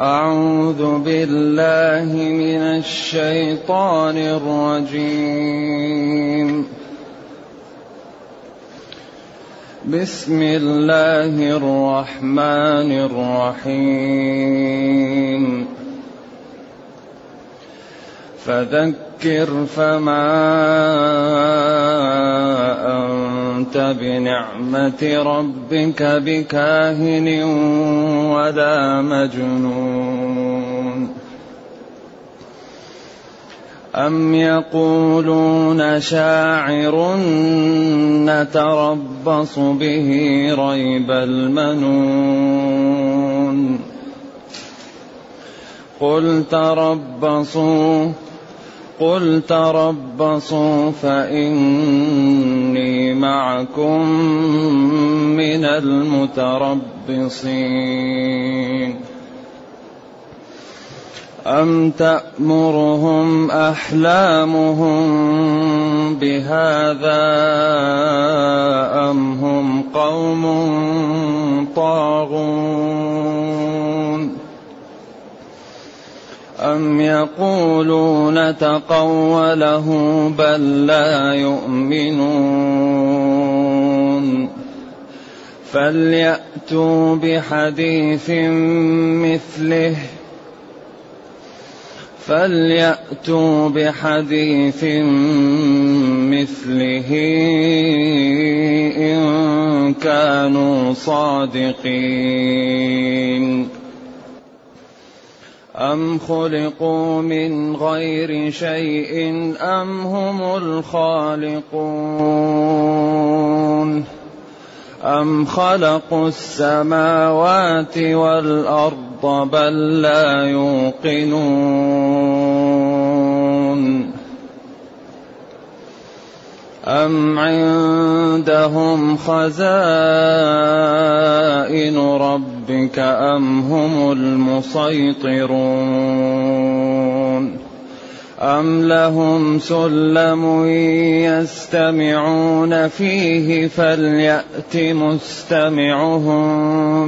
أعوذ بالله من الشيطان الرجيم. بسم الله الرحمن الرحيم. فذكر فما أنت بنعمة ربك بكاهن ولا مجنون. أم يقولون شاعر نتربص به ريب المنون. قل تربصوا قل تربصوا فإني معكم من المتربصين. أم تأمرهم أحلامهم بهذا أم هم قوم طاغون؟ أم يقولون تقوله بل لا يؤمنون فليأتوا بحديث مثله فليأتوا بحديث مثله إن كانوا صادقين أم خلقوا من غير شيء أم هم الخالقون أم خلقوا السماوات والأرض بل لا يوقنون أم عندهم خزائن ربك أم هم المسيطرون أم لهم سلم يستمعون فيه فليأت مستمعهم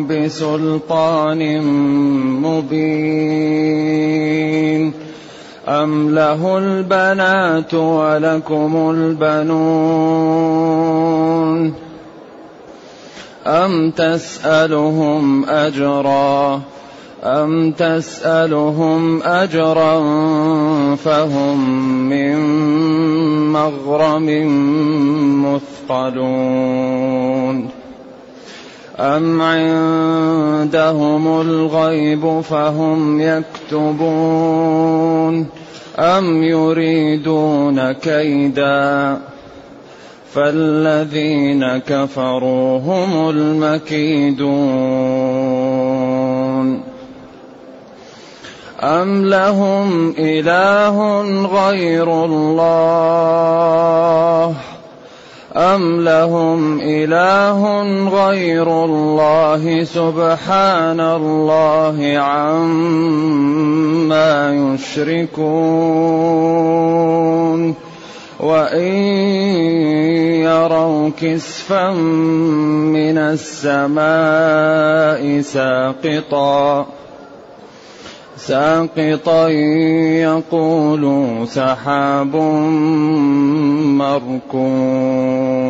بسلطان مبين أم له البنات ولكم البنون أم تسألهم أجرا؟ أم تسألهم أجرا فهم من مغرم مثقلون؟ أم عندهم الغيب فهم يكتبون؟ أم يريدون كيدا؟ فالذين كفروا هم المكيدون. أم لهم إله غير الله؟ أم لهم إله غير الله؟ سبحان الله عما يشركون. وإن يروا كسفا من السماء ساقطا ساقطا يقولوا سحاب مركوم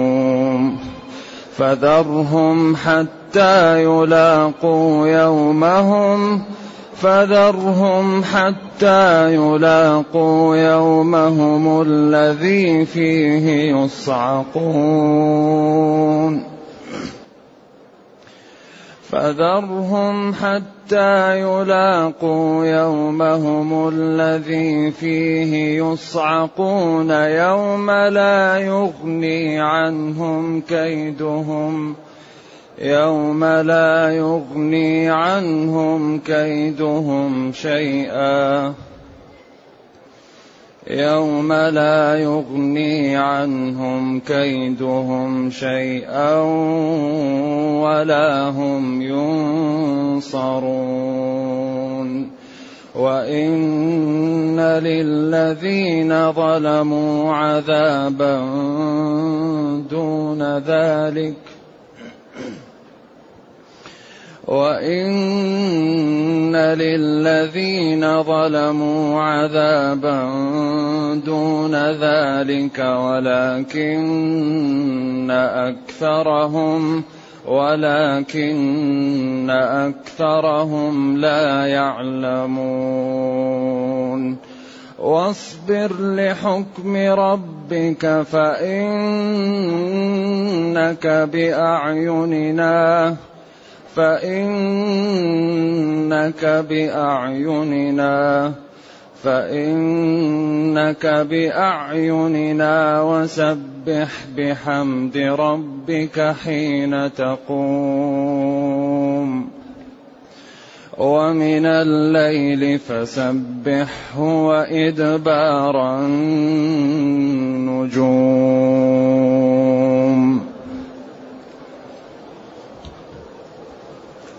فذرهم حتى يلاقوا يومهم فذرهم حتى يلاقوا يومهم الذي فيه يصعقون. فذرهم حتى يلاقوا يومهم الذي فيه يصعقون. يوم لا يغني عنهم كيدهم. يوم لا يغني عنهم كيدهم شيئا. يوم لا يغني عنهم كيدهم شيئا ولا هم ينصرون. وان للذين ظلموا عذابا دون ذلك وإن للذين ظلموا عذابا دون ذلك ولكن أكثرهم ولكن أكثرهم لا يعلمون واصبر لحكم ربك فإنك بأعيننا فإنك بأعيننا فإنك بأعيننا وسبح بحمد ربك حين تقوم. ومن الليل فسبحه وإدبار النجوم.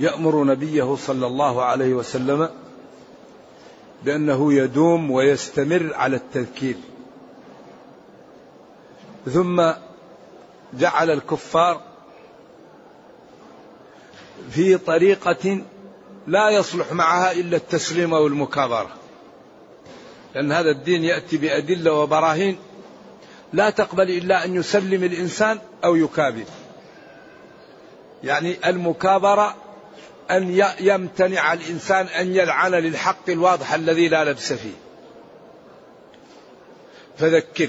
يأمر نبيه صلى الله عليه وسلم بأنه يدوم ويستمر على التذكير. ثم جعل الكفار في طريقة لا يصلح معها إلا التسليم والمكابرة. لأن هذا الدين يأتي بأدلة وبراهين لا تقبل إلا أن يسلم الإنسان أو يكابر. يعني المكابرة أن يمتنع الإنسان أن يلعن للحق الواضح الذي لا لبس فيه. فذكر.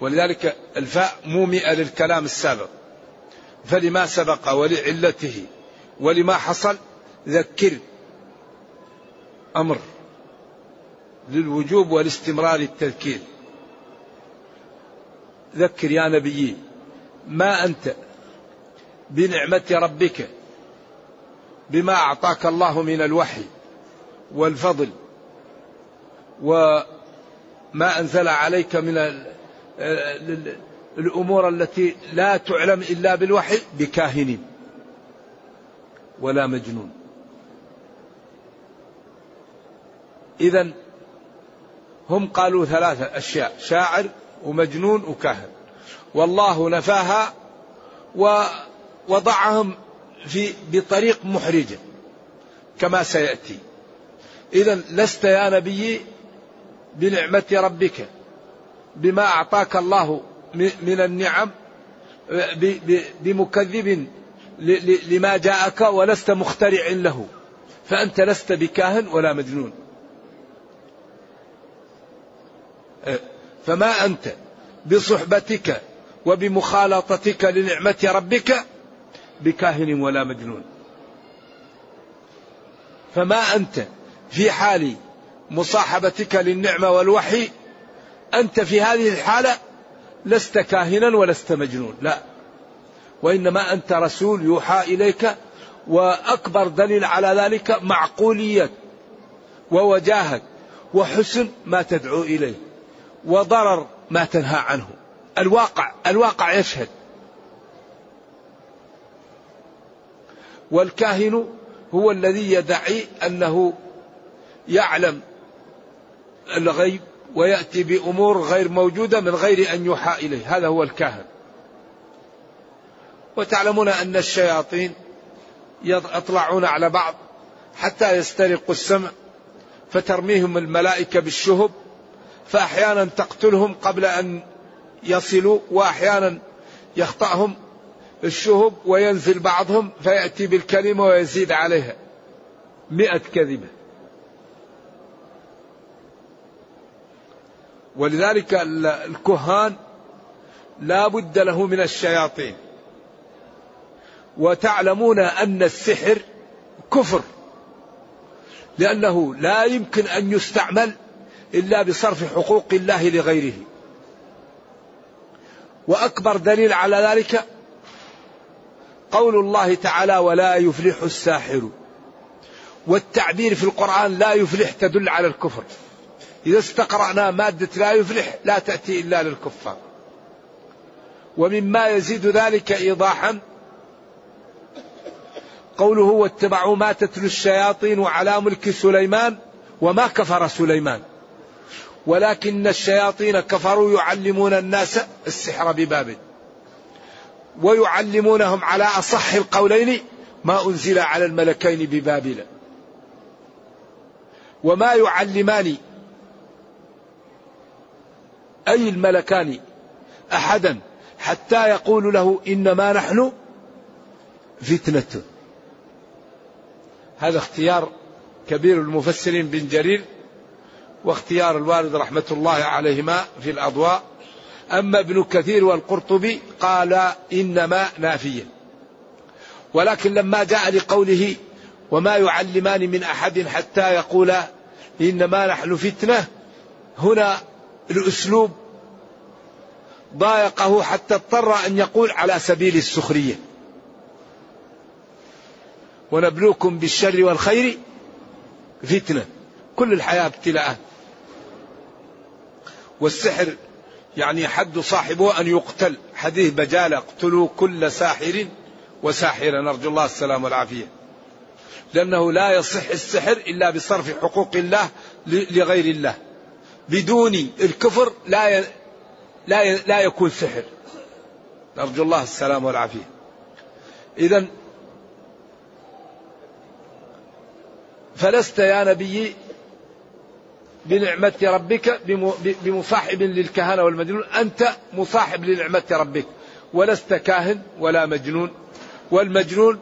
ولذلك الفاء مومئة للكلام السابق. فلما سبق ولعلته ولما حصل ذكر. أمر. للوجوب والاستمرار التذكير ذكر يا نبي ما أنت بنعمة ربك بما أعطاك الله من الوحي والفضل وما أنزل عليك من الأمور التي لا تعلم إلا بالوحي بكاهن ولا مجنون. إذا هم قالوا ثلاثة أشياء شاعر ومجنون وكاهن. والله نفاها ووضعهم في بطريق محرجة كما سيأتي. إذا لست يا نبي بنعمة ربك بما أعطاك الله من النعم بمكذب لما جاءك ولست مخترع له. فأنت لست بكاهن ولا مجنون. فما أنت بصحبتك وبمخالطتك لنعمة ربك بكاهن ولا مجنون. فما أنت في حال مصاحبتك للنعمة والوحي أنت في هذه الحالة لست كاهنا ولست مجنون لا. وإنما أنت رسول يوحى إليك وأكبر دليل على ذلك معقولية ووجاهة وحسن ما تدعو إليه وضرر ما تنهى عنه. الواقع الواقع يشهد. والكاهن هو الذي يدعي أنه يعلم الغيب ويأتي بأمور غير موجودة من غير أن يوحى إليه. هذا هو الكاهن. وتعلمون أن الشياطين يطلعون على بعض حتى يسترقوا السمع فترميهم الملائكة بالشهب فأحيانا تقتلهم قبل أن يصلوا وأحيانا يخطأهم الشهب وينزل بعضهم فيأتي بالكلمة ويزيد عليها. مئة كذبة ولذلك الكهان لا بد له من الشياطين. وتعلمون أن السحر كفر. لأنه لا يمكن أن يستعمل إلا بصرف حقوق الله لغيره. وأكبر دليل على ذلك قول الله تعالى ولا يفلح الساحر. والتعبير في القرآن لا يفلح تدل على الكفر. إذا استقرأنا مادة لا يفلح لا تأتي إلا للكفار. ومما يزيد ذلك إيضاحا قوله واتبعوا ما تتلو الشياطين على ملك سليمان وما كفر سليمان. ولكن الشياطين كفروا يعلمون الناس السحر ببابل ويعلمونهم على أصح القولين ما أنزل على الملكين ببابل. وما يعلمان أي الملكان أحدا حتى يقول له إنما نحن فتنة. هذا اختيار كبير المفسرين بن جرير واختيار الوالد رحمة الله عليهما في الأضواء. أما ابن كثير والقرطبي قال إنما نافيا ولكن لما جاء لقوله وما يعلمان من أحد حتى يقولا إنما نحن فتنة هنا الأسلوب ضايقه حتى اضطر أن يقول على سبيل السخرية. ونبلوكم بالشر والخير فتنة. كل الحياة ابتلاءات. والسحر يعني حد صاحبه أن يقتل. حديث بجالة اقتلوا كل ساحر وساحرة. نرجو الله السلام والعافية. لأنه لا يصح السحر إلا بصرف حقوق الله لغير الله. بدون الكفر لا ي... لا ي... لا يكون سحر. نرجو الله السلام والعافية. إذا فلست يا نبي بنعمة ربك بمصاحب للكهنة والمجنون. أنت مصاحب لنعمة ربك. ولست كاهن ولا مجنون. والمجنون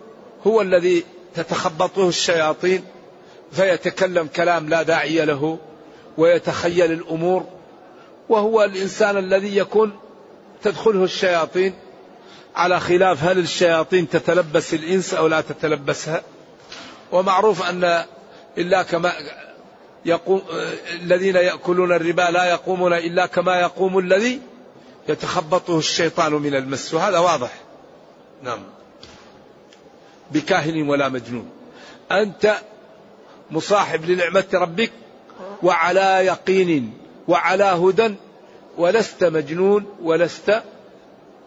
هو الذي تتخبطه الشياطين فيتكلم كلام لا داعي له ويتخيل الأمور. وهو الإنسان الذي يكون تدخله الشياطين على خلاف هل الشياطين تتلبس الإنس أو لا تتلبسها. ومعروف أن إلا كما يقوم الذين يأكلون الربا لا يقومون إلا كما يقوم الذي يتخبطه الشيطان من المس. وهذا واضح. نعم. بكاهن ولا مجنون. أنت مصاحب لنعمة ربك وعلى يقين وعلى هدى ولست مجنون ولست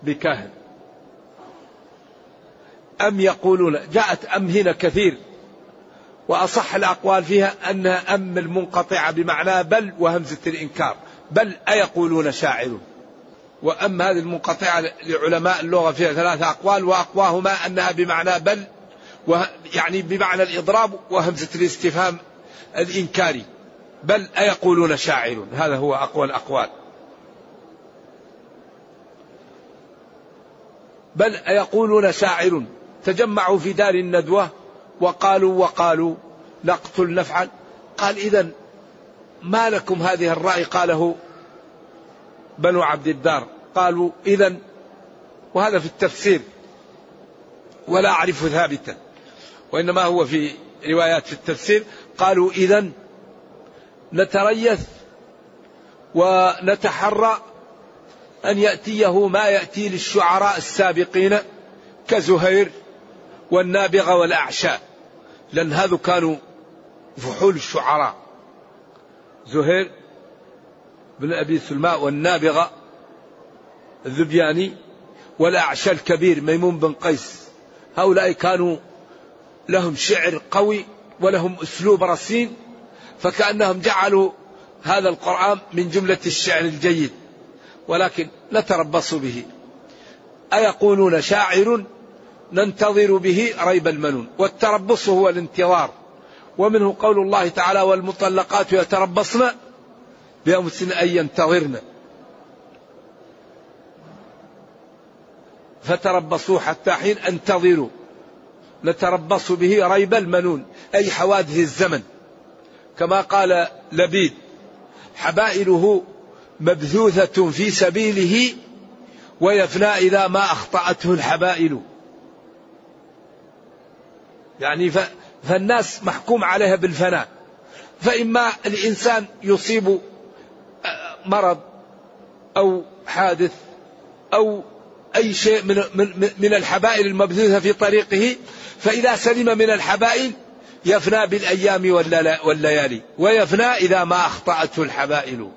بكاهن. أم يقولون جاءت أم هنا كثير وأصح الأقوال فيها أنها أم المنقطعة بمعنى بل وهمزة الإنكار بل أيقولون شاعر. وأم هذه المنقطعة لعلماء اللغة فيها ثلاثة أقوال وأقواهما أنها بمعنى بل يعني بمعنى الإضراب وهمزة الاستفهام الإنكاري. بل أيقولون شاعر. هذا هو أقوى الأقوال. بل أيقولون شاعر. تجمعوا في دار الندوة. وقالوا وقالوا نقتل نفعل قال إذا ما لكم هذه الرأي؟ قاله بنو عبد الدار. قالوا إذا وهذا في التفسير ولا أعرف ثابتا وإنما هو في روايات في التفسير. قالوا إذا نتريث ونتحرى أن يأتيه ما يأتي للشعراء السابقين كزهير والنابغة والأعشاء لأن هذو كانوا فحول الشعراء. زهير بن أبي سلماء والنابغة الذبياني والأعشى الكبير ميمون بن قيس. هؤلاء كانوا لهم شعر قوي ولهم أسلوب رصين فكأنهم جعلوا هذا القرآن من جملة الشعر الجيد ولكن نتربص به. أيقولون شاعر؟ ننتظر به ريب المنون. والتربص هو الانتظار. ومنه قول الله تعالى والمطلقات يتربصن بأنفسهن أن ينتظرن. فتربصوا حتى حين انتظروا. نتربص به ريب المنون أي حوادث الزمن. كما قال لبيد حبائله مبثوثة في سبيله ويفنى إذا ما أخطأته الحبائل. يعني فالناس محكوم عليها بالفناء. فإما الإنسان يصيب مرض أو حادث أو أي شيء من, من, من الحبائل المبثوثة في طريقه فإذا سلم من الحبائل يفنى بالأيام والليالي ويفنى إذا ما أخطأته الحبائل.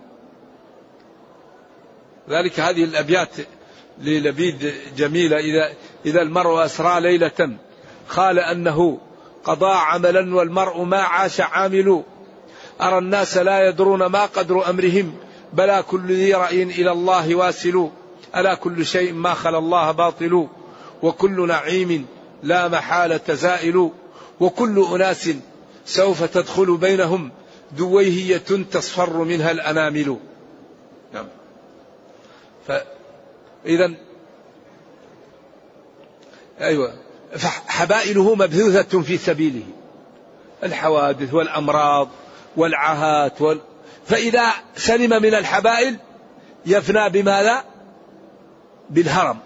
ذلك هذه الأبيات للبيد جميلة. إذا إذا المرء أسرى ليلة قال أنه قضى عملا والمرء ما عاش عامل. أرى الناس لا يدرون ما قدر أمرهم بلا كل ذي رأي إلى الله واسل ألا كل شيء ما خلا الله باطل. وكل نعيم لا محالة زائل. وكل أناس سوف تدخل بينهم دويهية تصفر منها الأنامل. نعم. فإذا أيوة. فحبائله مبثوثة في سبيله. الحوادث والأمراض والعاهات وال... فإذا سلم من الحبائل يفنى بماذا؟ بالهرم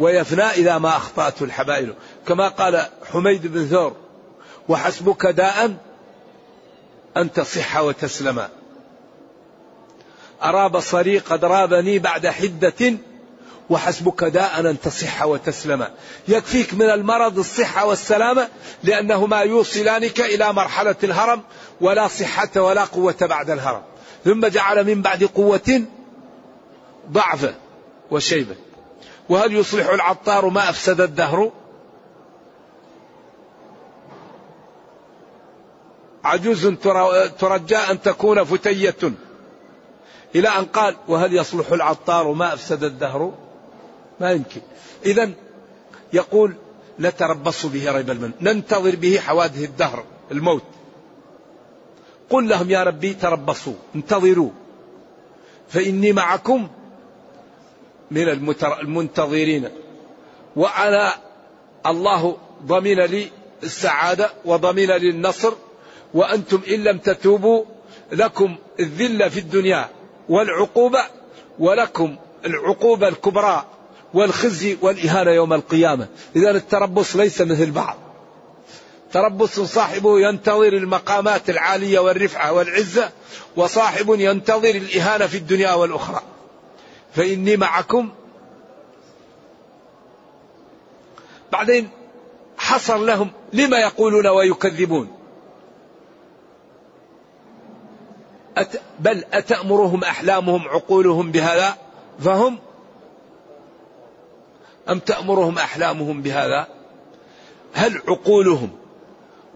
ويفنى إذا ما أخطأته الحبائل. كما قال حميد بن ثور وحسبك داء أن تصح وتسلم. أرى بصري قد رابني بعد حدة وحسبك داء أن تصح وتسلم. يكفيك من المرض الصحة والسلامة لأنهما يوصلانك إلى مرحلة الهرم ولا صحة ولا قوة بعد الهرم. ثم جعل من بعد قوة ضعفا وشيبة. وهل يصلح العطار ما أفسد الدهر؟ عجوز ترجى أن تكون فتية. إلى أن قال وهل يصلح العطار ما أفسد الدهر؟ ما يمكن. إذا يقول نتربص به ريب المن ننتظر به حوادث الدهر الموت. قل لهم يا ربي تربصوا انتظروا. فإني معكم من المنتظرين. وأنا الله ضمن لي السعادة وضمن لي النصر وأنتم إن لم تتوبوا لكم الذلة في الدنيا والعقوبة ولكم العقوبة الكبرى. والخزي والإهانة يوم القيامة. إذا التربص ليس مثل بعض. تربص صاحبه ينتظر المقامات العالية والرفعة والعزة وصاحب ينتظر الإهانة في الدنيا والأخرى. فإني معكم. بعدين حصر لهم لما يقولون ويكذبون. أت بل أتأمرهم أحلامهم عقولهم بهذا؟ فهم أم تأمرهم أحلامهم بهذا؟ هل عقولهم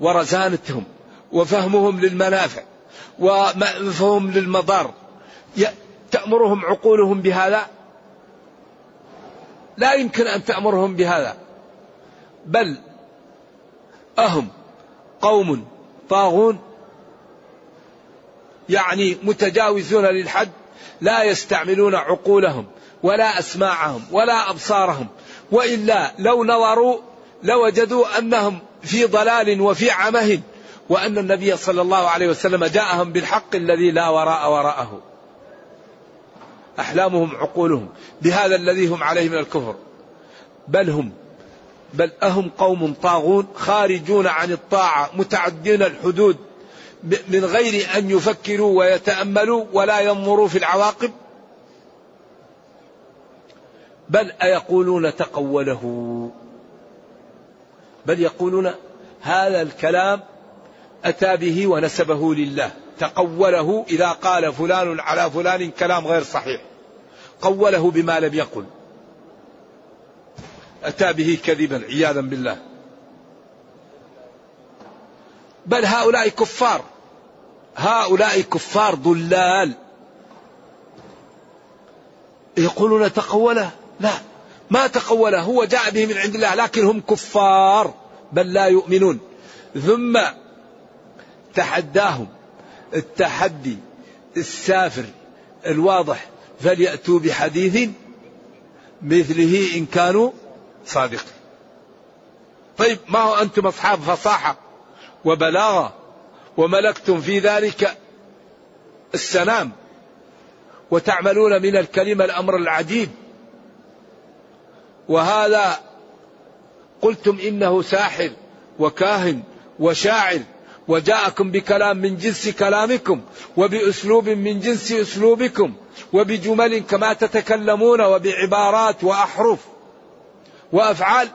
ورزانتهم وفهمهم للمنافع وفهم للمضار تأمرهم عقولهم بهذا؟ لا يمكن أن تأمرهم بهذا. بل أهم قوم طاغون يعني متجاوزون للحد لا يستعملون عقولهم ولا أسماعهم ولا أبصارهم وإلا لو نظروا لوجدوا أنهم في ضلال وفي عمه وأن النبي صلى الله عليه وسلم جاءهم بالحق الذي لا وراء وراءه. أحلامهم عقولهم بهذا الذي هم عليه من الكفر. بل هم بل أهم قوم طاغون خارجون عن الطاعة متعدين الحدود. من غير أن يفكروا ويتأملوا ولا ينظروا في العواقب؟ بل أيقولون تقوله. بل يقولون هذا الكلام أتى به ونسبه لله. تقوله إذا قال فلان على فلان كلام غير صحيح. قوله بما لم يقل. أتى به كذبا عياذا بالله. بل هؤلاء كفار. هؤلاء كفار ضلال. يقولون تقوله؟ لا. ما تقوله؟ هو جاء به من عند الله لكن هم كفار. بل لا يؤمنون. ثم تحداهم. التحدي السافر الواضح. فليأتوا بحديث مثله إن كانوا صادقين. طيب ما هو أنتم أصحاب فصاحة؟ وبلاغة وملكتم في ذلك السلام. وتعملون من الكلمة الأمر العجيب وهذا قلتم إنه ساحر وكاهن وشاعر وجاءكم بكلام من جنس كلامكم وبأسلوب من جنس أسلوبكم وبجمل كما تتكلمون وبعبارات وأحرف وأفعال.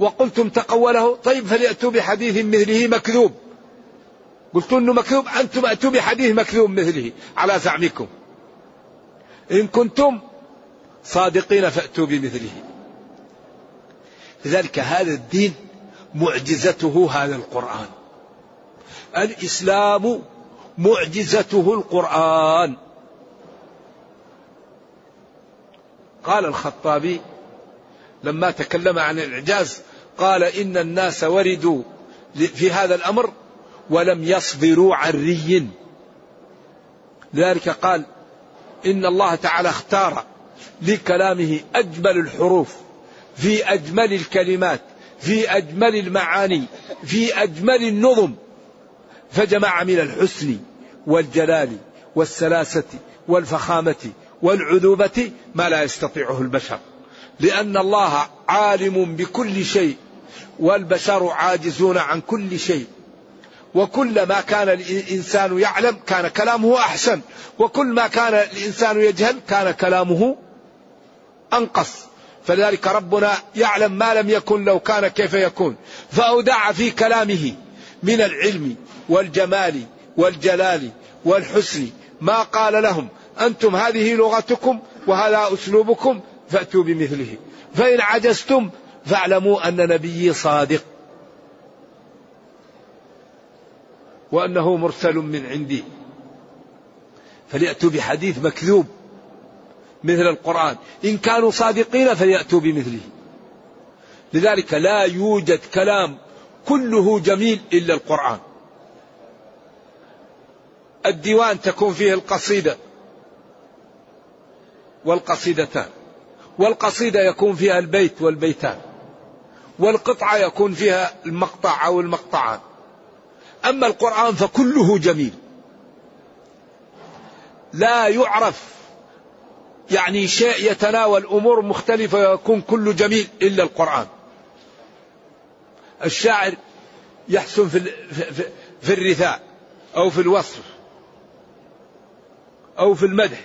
وقلتم تقوله طيب فليأتوا بحديث مثله مكذوب. قلت إنه مكذوب أنتم أتوا بحديث مكذوب مثله على زعمكم. إن كنتم صادقين فأتوا بمثله. لذلك هذا الدين معجزته هذا القرآن. الإسلام معجزته القرآن. قال الخطابي لما تكلم عن الإعجاز قال إن الناس وردوا في هذا الأمر ولم يصبروا عن ري. لذلك قال إن الله تعالى اختار لكلامه أجمل الحروف في أجمل الكلمات في أجمل المعاني في أجمل النظم. فجمع من الحسن والجلال والسلاسة والفخامة والعذوبة ما لا يستطيعه البشر. لأن الله عالم بكل شيء والبشر عاجزون عن كل شيء. وكلما كان الإنسان يعلم كان كلامه أحسن وكل ما كان الإنسان يجهل كان كلامه أنقص. فلذلك ربنا يعلم ما لم يكن لو كان كيف يكون. فأودع في كلامه من العلم والجمال والجلال والحسن. ما قال لهم أنتم هذه لغتكم وهذا أسلوبكم فأتوا بمثله. فإن عجزتم فاعلموا أن نبيي صادق. وأنه مرسل من عندي. فليأتوا بحديث مكذوب مثل القرآن. إن كانوا صادقين فليأتوا بمثله. لذلك لا يوجد كلام كله جميل إلا القرآن. الديوان تكون فيه القصيدة والقصيدتان. والقصيدة يكون فيها البيت والبيتان والقطعة يكون فيها المقطع أو المقطعان. أما القرآن فكله جميل. لا يعرف يعني شيء يتناول أمور مختلفة ويكون كله جميل إلا القرآن. الشاعر يحسن في, في, في الرثاء أو في الوصف أو في المدح.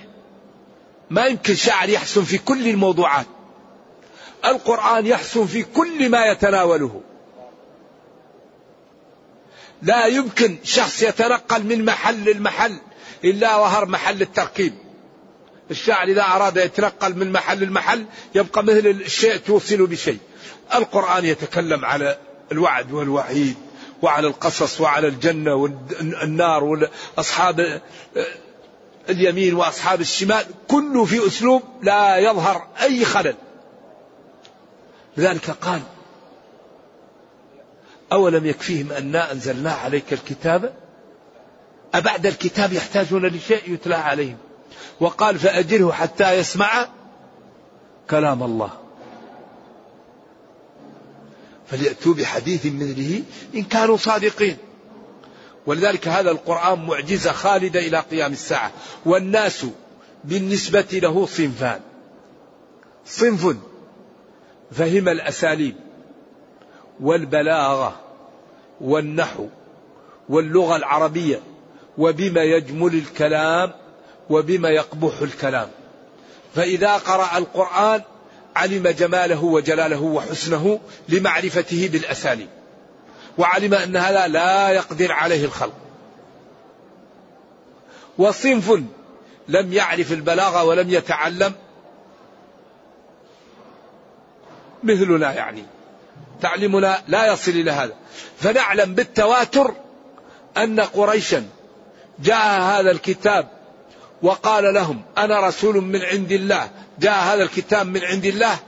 ما يمكن شاعر يحسن في كل الموضوعات. القرآن يحسن في كل ما يتناوله. لا يمكن شخص يتنقل من محل لمحل إلا ظهر محل التركيب الشاعر إذا أراد يتنقل من محل لمحل يبقى مثل الشيء توصل بشيء. القرآن يتكلم على الوعد والوعيد وعلى القصص وعلى الجنة والنار وأصحاب اليمين وأصحاب الشمال كله في أسلوب لا يظهر أي خلل. لذلك قال أولم يكفيهم أنا أنزلنا عليك الكتاب؟ أبعد الكتاب يحتاجون لشيء يتلى عليهم. وقال فأجره حتى يسمع كلام الله. فليأتوا بحديث مثله إن كانوا صادقين. ولذلك هذا القرآن معجزة خالدة إلى قيام الساعة. والناس بالنسبة له صنفان. صنف فهم الأساليب والبلاغة والنحو واللغة العربية وبما يجمل الكلام وبما يقبح الكلام. فإذا قرأ القرآن علم جماله وجلاله وحسنه لمعرفته بالأساليب. وعلم أن هذا لا يقدر عليه الخلق. وصنف لم يعرف البلاغة ولم يتعلم مثلنا يعني. تعليمنا لا يصل إلى هذا. فنعلم بالتواتر أن قريشا جاء هذا الكتاب وقال لهم أنا رسول من عند الله. جاء هذا الكتاب من عند الله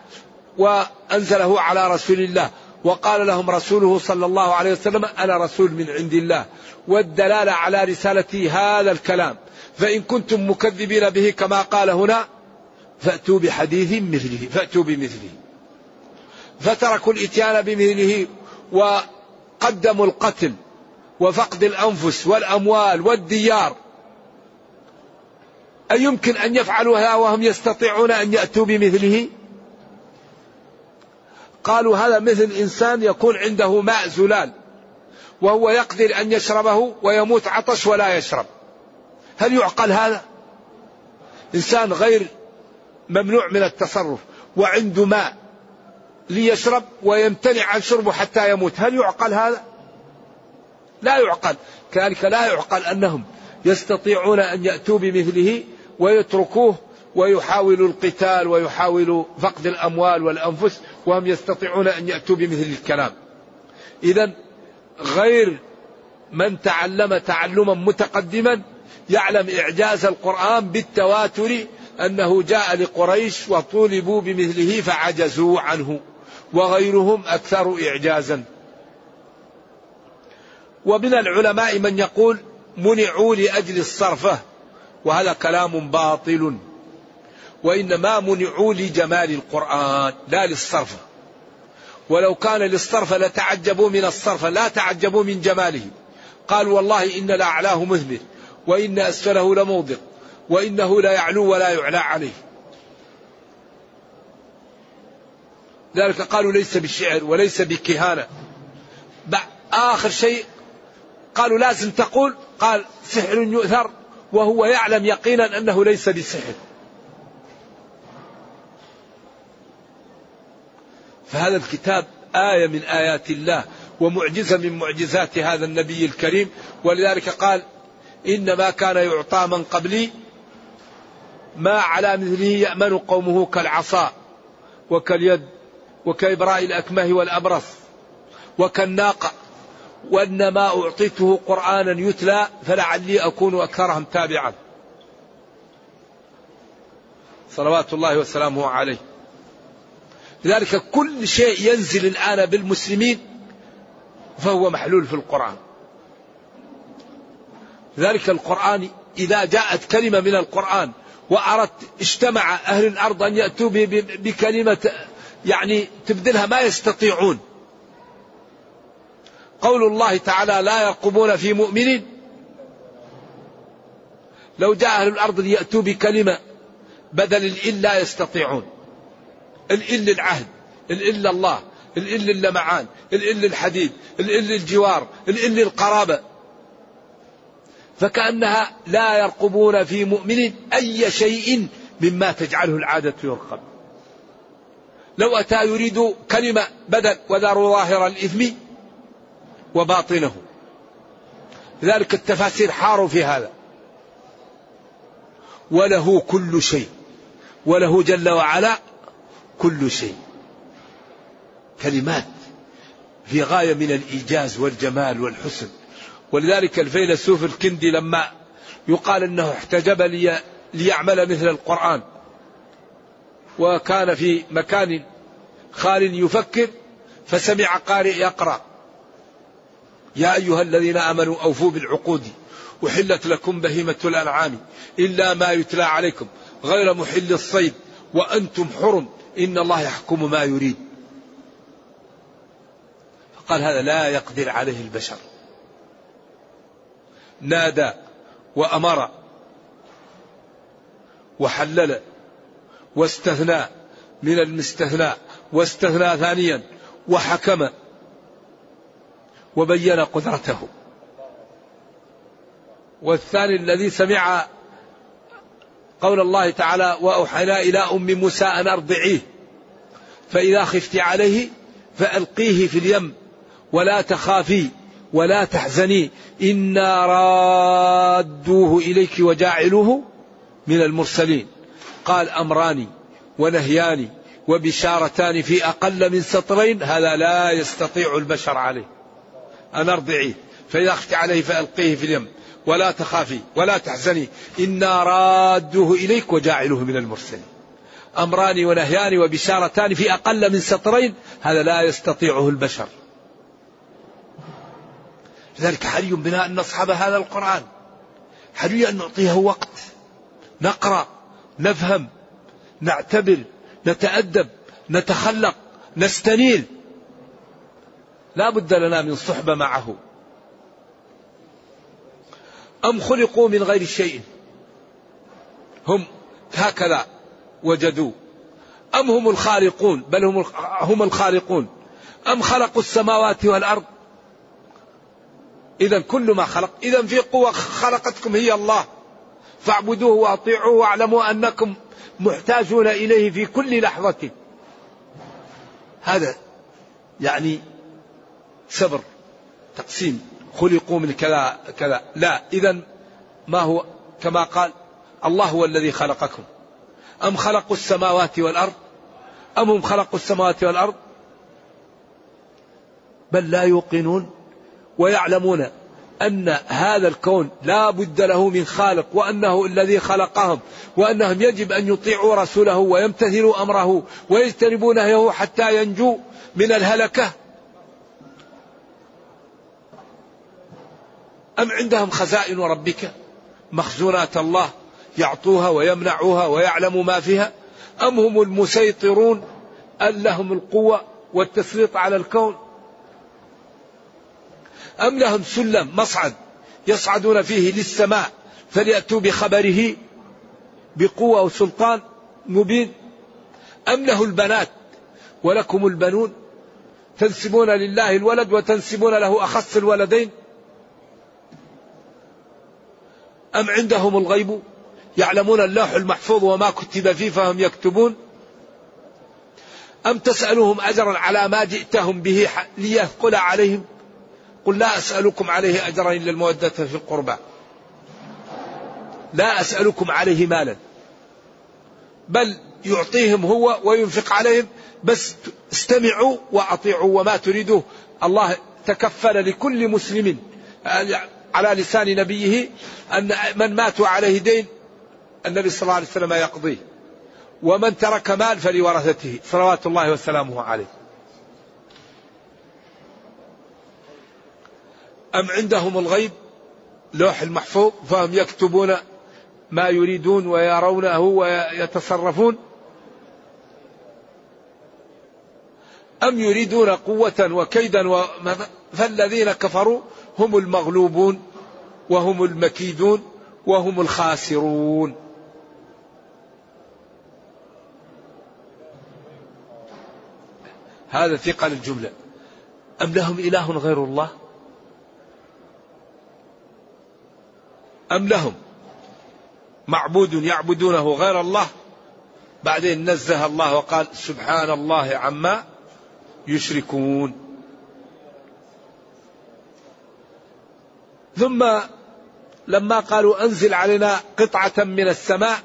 وأنزله على رسول الله. وقال لهم رسوله صلى الله عليه وسلم أنا رسول من عند الله والدلالة على رسالة هذا الكلام. فإن كنتم مكذبين به كما قال هنا فأتوا بحديث مثله فأتوا بمثله. فتركوا الإتيان بمثله وقدموا القتل وفقد الأنفس والأموال والديار. أيمكن أن يفعلوا هذا وهم يستطيعون أن يأتوا بمثله؟ قالوا هذا مثل إنسان يكون عنده ماء زلال وهو يقدر أن يشربه ويموت عطش ولا يشرب. هل يعقل هذا؟ إنسان غير ممنوع من التصرف وعنده ماء ليشرب ويمتنع عن شربه حتى يموت. هل يعقل هذا؟ لا يعقل. كذلك لا يعقل أنهم يستطيعون أن يأتوا بمثله ويتركوه ويحاولوا القتال ويحاولوا فقد الأموال والأنفس وهم يستطيعون أن يأتوا بمثل الكلام. إذا غير من تعلم تعلما متقدما يعلم إعجاز القرآن بالتواتر أنه جاء لقريش وطولبوا بمثله فعجزوا عنه وغيرهم أكثر إعجازا. ومن العلماء من يقول منعوا لأجل الصرفة وهذا كلام باطل. وإنما منعوا لجمال القرآن لا للصرفة ولو كان للصرف لتعجبوا من الصرف لا تعجبوا من جماله. قال والله إن لأعلاه مثمر وإن أسفله لموضع وإنه لا يعلو ولا يعلى عليه. ذلك قالوا ليس بالشعر وليس بكهانة. آخر شيء قالوا لازم تقول قال سحر يؤثر وهو يعلم يقينا أنه ليس بسحر. فهذا الكتاب آية من آيات الله ومعجزة من معجزات هذا النبي الكريم. ولذلك قال إنما كان يعطى من قبلي ما على مثله يأمن قومه كالعصا وكاليد وكإبراء الأكمه والأبرص وكالناقة وإنما أعطيته قرآنا يتلى فلعلي أكون أكثرهم تابعا. صلوات الله وسلامه عليه. لذلك كل شيء ينزل الآن بالمسلمين فهو محلول في القرآن. ذلك القرآن إذا جاءت كلمة من القرآن وأردت اجتمع أهل الأرض أن يأتوا بكلمة يعني تبدلها ما يستطيعون. قول الله تعالى لا يرقبون في مؤمن لو جاء أهل الأرض ليأتوا بكلمة بدل الإل لا يستطيعون. الإل العهد الإل الله الإل اللمعان الإل الحديد الإل الجوار الإل القرابة. فكأنها لا يرقبون في مؤمن أي شيء مما تجعله العادة يرقب. لو أتى يريد كلمة بدل وذروا ظاهر الإثم وباطنه. لذلك التفاسير حاروا في هذا. وله كل شيء. وله جل وعلا كل شيء. كلمات في غاية من الإيجاز والجمال والحسن. ولذلك الفيلسوف الكندي لما يقال إنه احتجب لي ليعمل مثل القرآن. وكان في مكان خال يفكر فسمع قارئ يقرأ. يا أيها الذين آمنوا أوفوا بالعقود. أحلت لكم بهيمة الأنعام. إلا ما يتلى عليكم. غير محل الصيد. وأنتم حرم. إن الله يحكم ما يريد. فقال هذا لا يقدر عليه البشر. نادى وأمر وحلل واستثنى من المستثنى واستثنى ثانيا وحكم وبين قدرته. والثاني الذي سمع قول الله تعالى وأوحينا إلى أم موسى أن أرضعيه فإذا خفت عليه فألقيه في اليم ولا تخافي ولا تحزني إنا رادوه إليك وجاعلوه من المرسلين. قال أمران ونهيان وبشارتان في أقل من سطرين هذا لا يستطيع البشر عليه. أن أرضعيه فإذا أخفت عليه فألقيه في اليم. ولا تخافي ولا تحزني. إنا رادوه إليك وجاعلوه من المرسلين. أمران ونهيان وبشارتان في أقل من سطرين هذا لا يستطيعه البشر. لذلك حري بنا أن نصحب هذا القرآن. حري أن نعطيه وقت. نقرأ نفهم نعتبر نتأدب نتخلق نستنير لا بد لنا من صحبة معه. أم خلقوا من غير شيء؟ هم هكذا وجدوا. أم هم الخالقون؟ بل هم هم الخالقون. أم خلقوا السماوات والأرض؟ إذا كل ما خلق. إذا في قوة خلقتكم هي الله. فاعبدوه وأطيعوه واعلموا أنكم محتاجون إليه في كل لحظة. هذا يعني صبر تقسيم. خلقوا من كذا كذا. لا إذا ما هو؟ كما قال الله هو الذي خلقكم. أم خلقوا السماوات والأرض؟ أم هم خلقوا السماوات والأرض؟ بل لا يوقنون ويعلمون أن هذا الكون لا بد له من خالق وأنه الذي خلقهم وأنهم يجب أن يطيعوا رسوله ويمتثلوا أمره ويجتنبوا نهيه حتى ينجوا من الهلكة. أم عندهم خزائن ربك؟ مخزونات الله يعطوها ويمنعوها ويعلموا ما فيها؟ أم هم المسيطرون أن لهم القوة والتسليط على الكون؟ أم لهم سلم مصعد يصعدون فيه للسماء فليأتوا بخبره بقوة وسلطان مبين؟ أم له البنات ولكم البنون؟ تنسبون لله الولد وتنسبون له أخص الولدين؟ أم عندهم الغيب؟ يعلمون اللوح المحفوظ وما كتب فيه فهم يكتبون؟ أم تسألهم أجرا على ما جئتهم به ليثقل عليهم؟ قل لا أسألكم عليه أجرا إلا المودة في القربى. لا أسألكم عليه مالا. بل يعطيهم هو وينفق عليهم. بس استمعوا وأطيعوا وما تريدوه. الله تكفل لكل مسلم. على لسان نبيه أن من ماتوا عليه دين النبي صلى الله عليه وسلم يقضيه. ومن ترك مال فلورثته صلوات الله وسلامه عليه. أم عندهم الغيب؟ لوح المحفوظ فهم يكتبون ما يريدون ويرونه ويتصرفون. أم يريدون قوة وكيدا فالذين كفروا هم المغلوبون وهم المكيدون وهم الخاسرون. هذا ثقل الجملة أم لهم إله غير الله؟ أم لهم معبود يعبدونه غير الله؟ بعدين نزه الله وقال سبحان الله عما يشركون. ثم لما قالوا أنزل علينا قطعة من السماء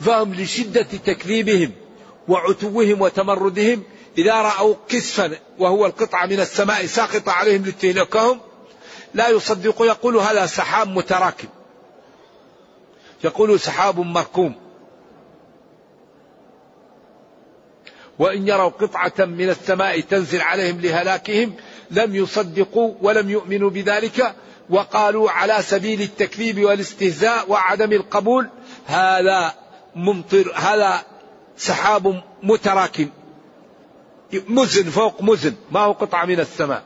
فهم لشدة تكذيبهم وعتوهم وتمردهم إذا رأوا كسفا وهو القطعة من السماء ساقطة عليهم لتهلكهم لا يصدقون يقول هذا سحاب متراكم. يقول سحاب مركوم. وإن يروا قطعة من السماء تنزل عليهم لهلاكهم لم يصدقوا ولم يؤمنوا بذلك وقالوا على سبيل التكذيب والاستهزاء وعدم القبول هذا ممطر هذا سحاب متراكم. مزن فوق مزن ما هو قطعة من السماء.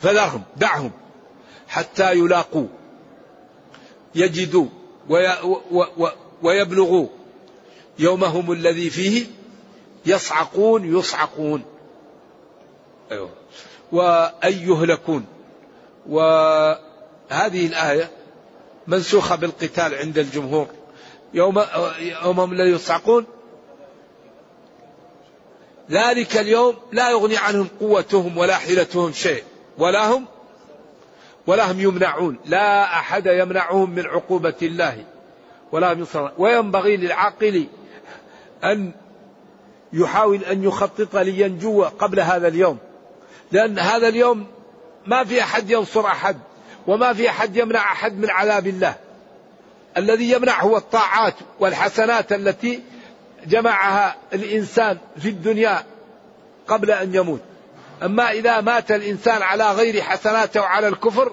فذرهم دعهم حتى يلاقوا. يجدوا ويبلغوا يومهم الذي فيه يصعقون يصعقون. أيوه. وأن يهلكون وهذه الآية منسوخة بالقتال عند الجمهور. يوم يومهم الذي يصعقون ذلك اليوم لا يغني عنهم قوتهم ولا حيلتهم شيء. ولا هم ولا هم يمنعون. لا أحد يمنعهم من عقوبة الله. ولا هم ينصرون. وينبغي للعاقل أن يحاول أن يخطط لينجو قبل هذا اليوم. لأن هذا اليوم ما في أحد ينصر أحد وما في أحد يمنع أحد من عذاب الله. الذي يمنع هو الطاعات والحسنات التي جمعها الإنسان في الدنيا قبل أن يموت. أما إذا مات الإنسان على غير حسناته وعلى الكفر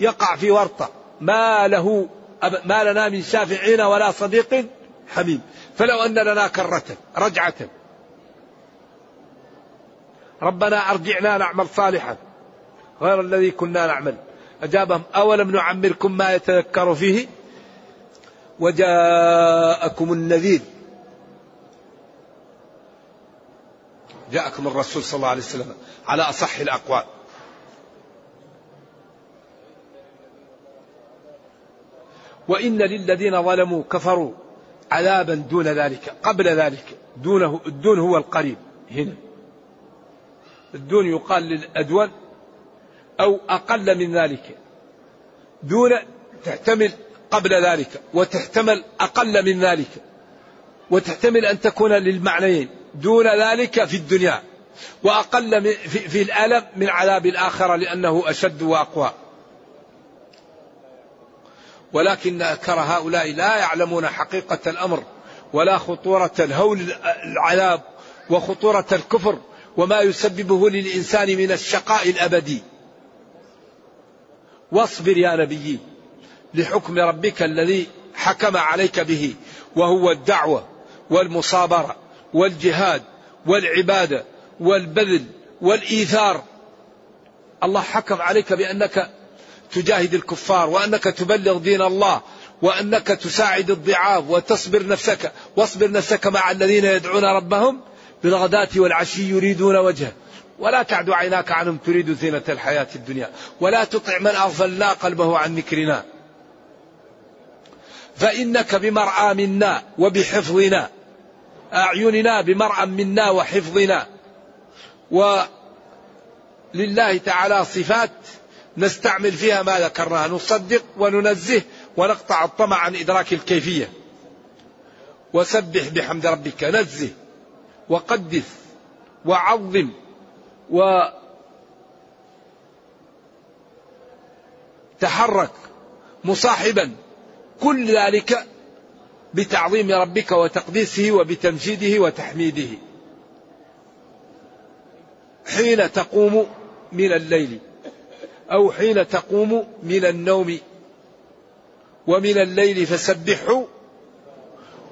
يقع في ورطة. ما له ما لنا من شافعين ولا صديق حميم. فلو أن لنا كرة رجعة. ربنا أرجعنا نعمل صالحا. غير الذي كنا نعمل. أجابهم أولم نعمركم ما يتذكر فيه؟ وجاءكم النذير. جاءكم الرسول صلى الله عليه وسلم على أصح الأقوال. وإن للذين ظلموا كفروا عذابا دون ذلك قبل ذلك. دونه الدون هو القريب. هنا. الدون يقال للأدون أو أقل من ذلك دون تحتمل قبل ذلك وتحتمل أقل من ذلك وتحتمل أن تكون للمعنيين دون ذلك في الدنيا وأقل في الألم من عذاب الآخرة لأنه أشد وأقوى. ولكن أكثر هؤلاء لا يعلمون حقيقة الأمر ولا خطورة الهول العذاب وخطورة الكفر وما يسببه للإنسان من الشقاء الأبدي. واصبر يا نبي لحكم ربك الذي حكم عليك به وهو الدعوة والمصابرة والجهاد والعبادة والبذل والإيثار. الله حكم عليك بأنك تجاهد الكفار وأنك تبلغ دين الله وأنك تساعد الضعاف وتصبر نفسك واصبر نفسك مع الذين يدعون ربهم بالغداة والعشي يريدون وجهه. ولا تعد عيناك عنهم تريد زينة الحياة الدنيا. ولا تطع من أغفلنا قلبه عن ذكرنا. فإنك بمرعى منا وبحفظنا. أعيننا بمرعى منا وحفظنا. ولله تعالى صفات نستعمل فيها ما ذكرناه نصدق وننزه ونقطع الطمع عن إدراك الكيفية. وسبح بحمد ربك. نزه. وقدس وعظم وتحرك مصاحبا كل ذلك بتعظيم ربك وتقديسه وبتمجيده وتحميده. حين تقوم من الليل أو حين تقوم من النوم ومن الليل فسبحه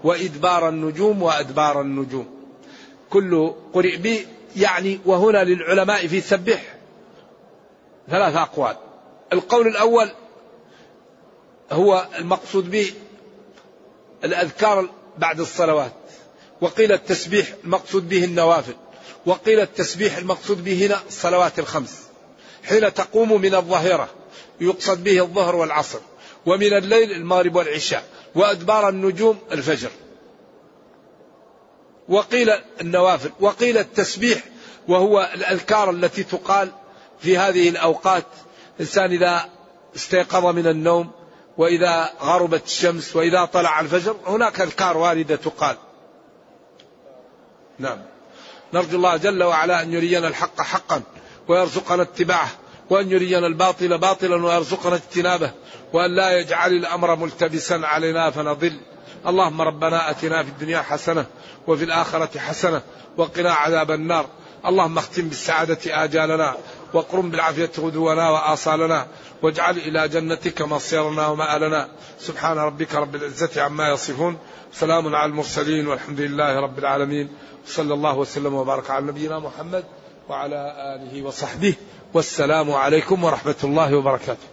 وإدبار النجوم وأدبار النجوم. كل قرئ به يعني وهنا للعلماء في سبح. ثلاث أقوال. القول الأول هو المقصود به الأذكار بعد الصلوات. وقيل التسبيح المقصود به النوافل. وقيل التسبيح المقصود به هنا الصلوات الخمس. حين تقوم من الظهيرة يقصد به الظهر والعصر. ومن الليل المغرب والعشاء. وأدبار النجوم الفجر. وقيل النوافل وقيل التسبيح وهو الأذكار التي تقال في هذه الأوقات. إنسان إذا استيقظ من النوم وإذا غربت الشمس وإذا طلع الفجر هناك أذكار واردة تقال. نعم. نرجو الله جل وعلا أن يرينا الحق حقا ويرزقنا اتباعه وأن يرينا الباطل باطلا ويرزقنا اجتنابه وأن لا يجعل الأمر ملتبسا علينا فنضل. اللهم ربنا أتنا في الدنيا حسنة وفي الآخرة حسنة وقنا عذاب النار. اللهم اختم بالسعادة آجالنا وقرم بالعافية غدونا وآصالنا واجعل إلى جنتك مصيرنا ومآلنا. سبحان ربك رب العزة عما يصفون. سلام على المرسلين والحمد لله رب العالمين. صلى الله وسلم وبارك على نبينا محمد وعلى آله وصحبه. والسلام عليكم ورحمة الله وبركاته.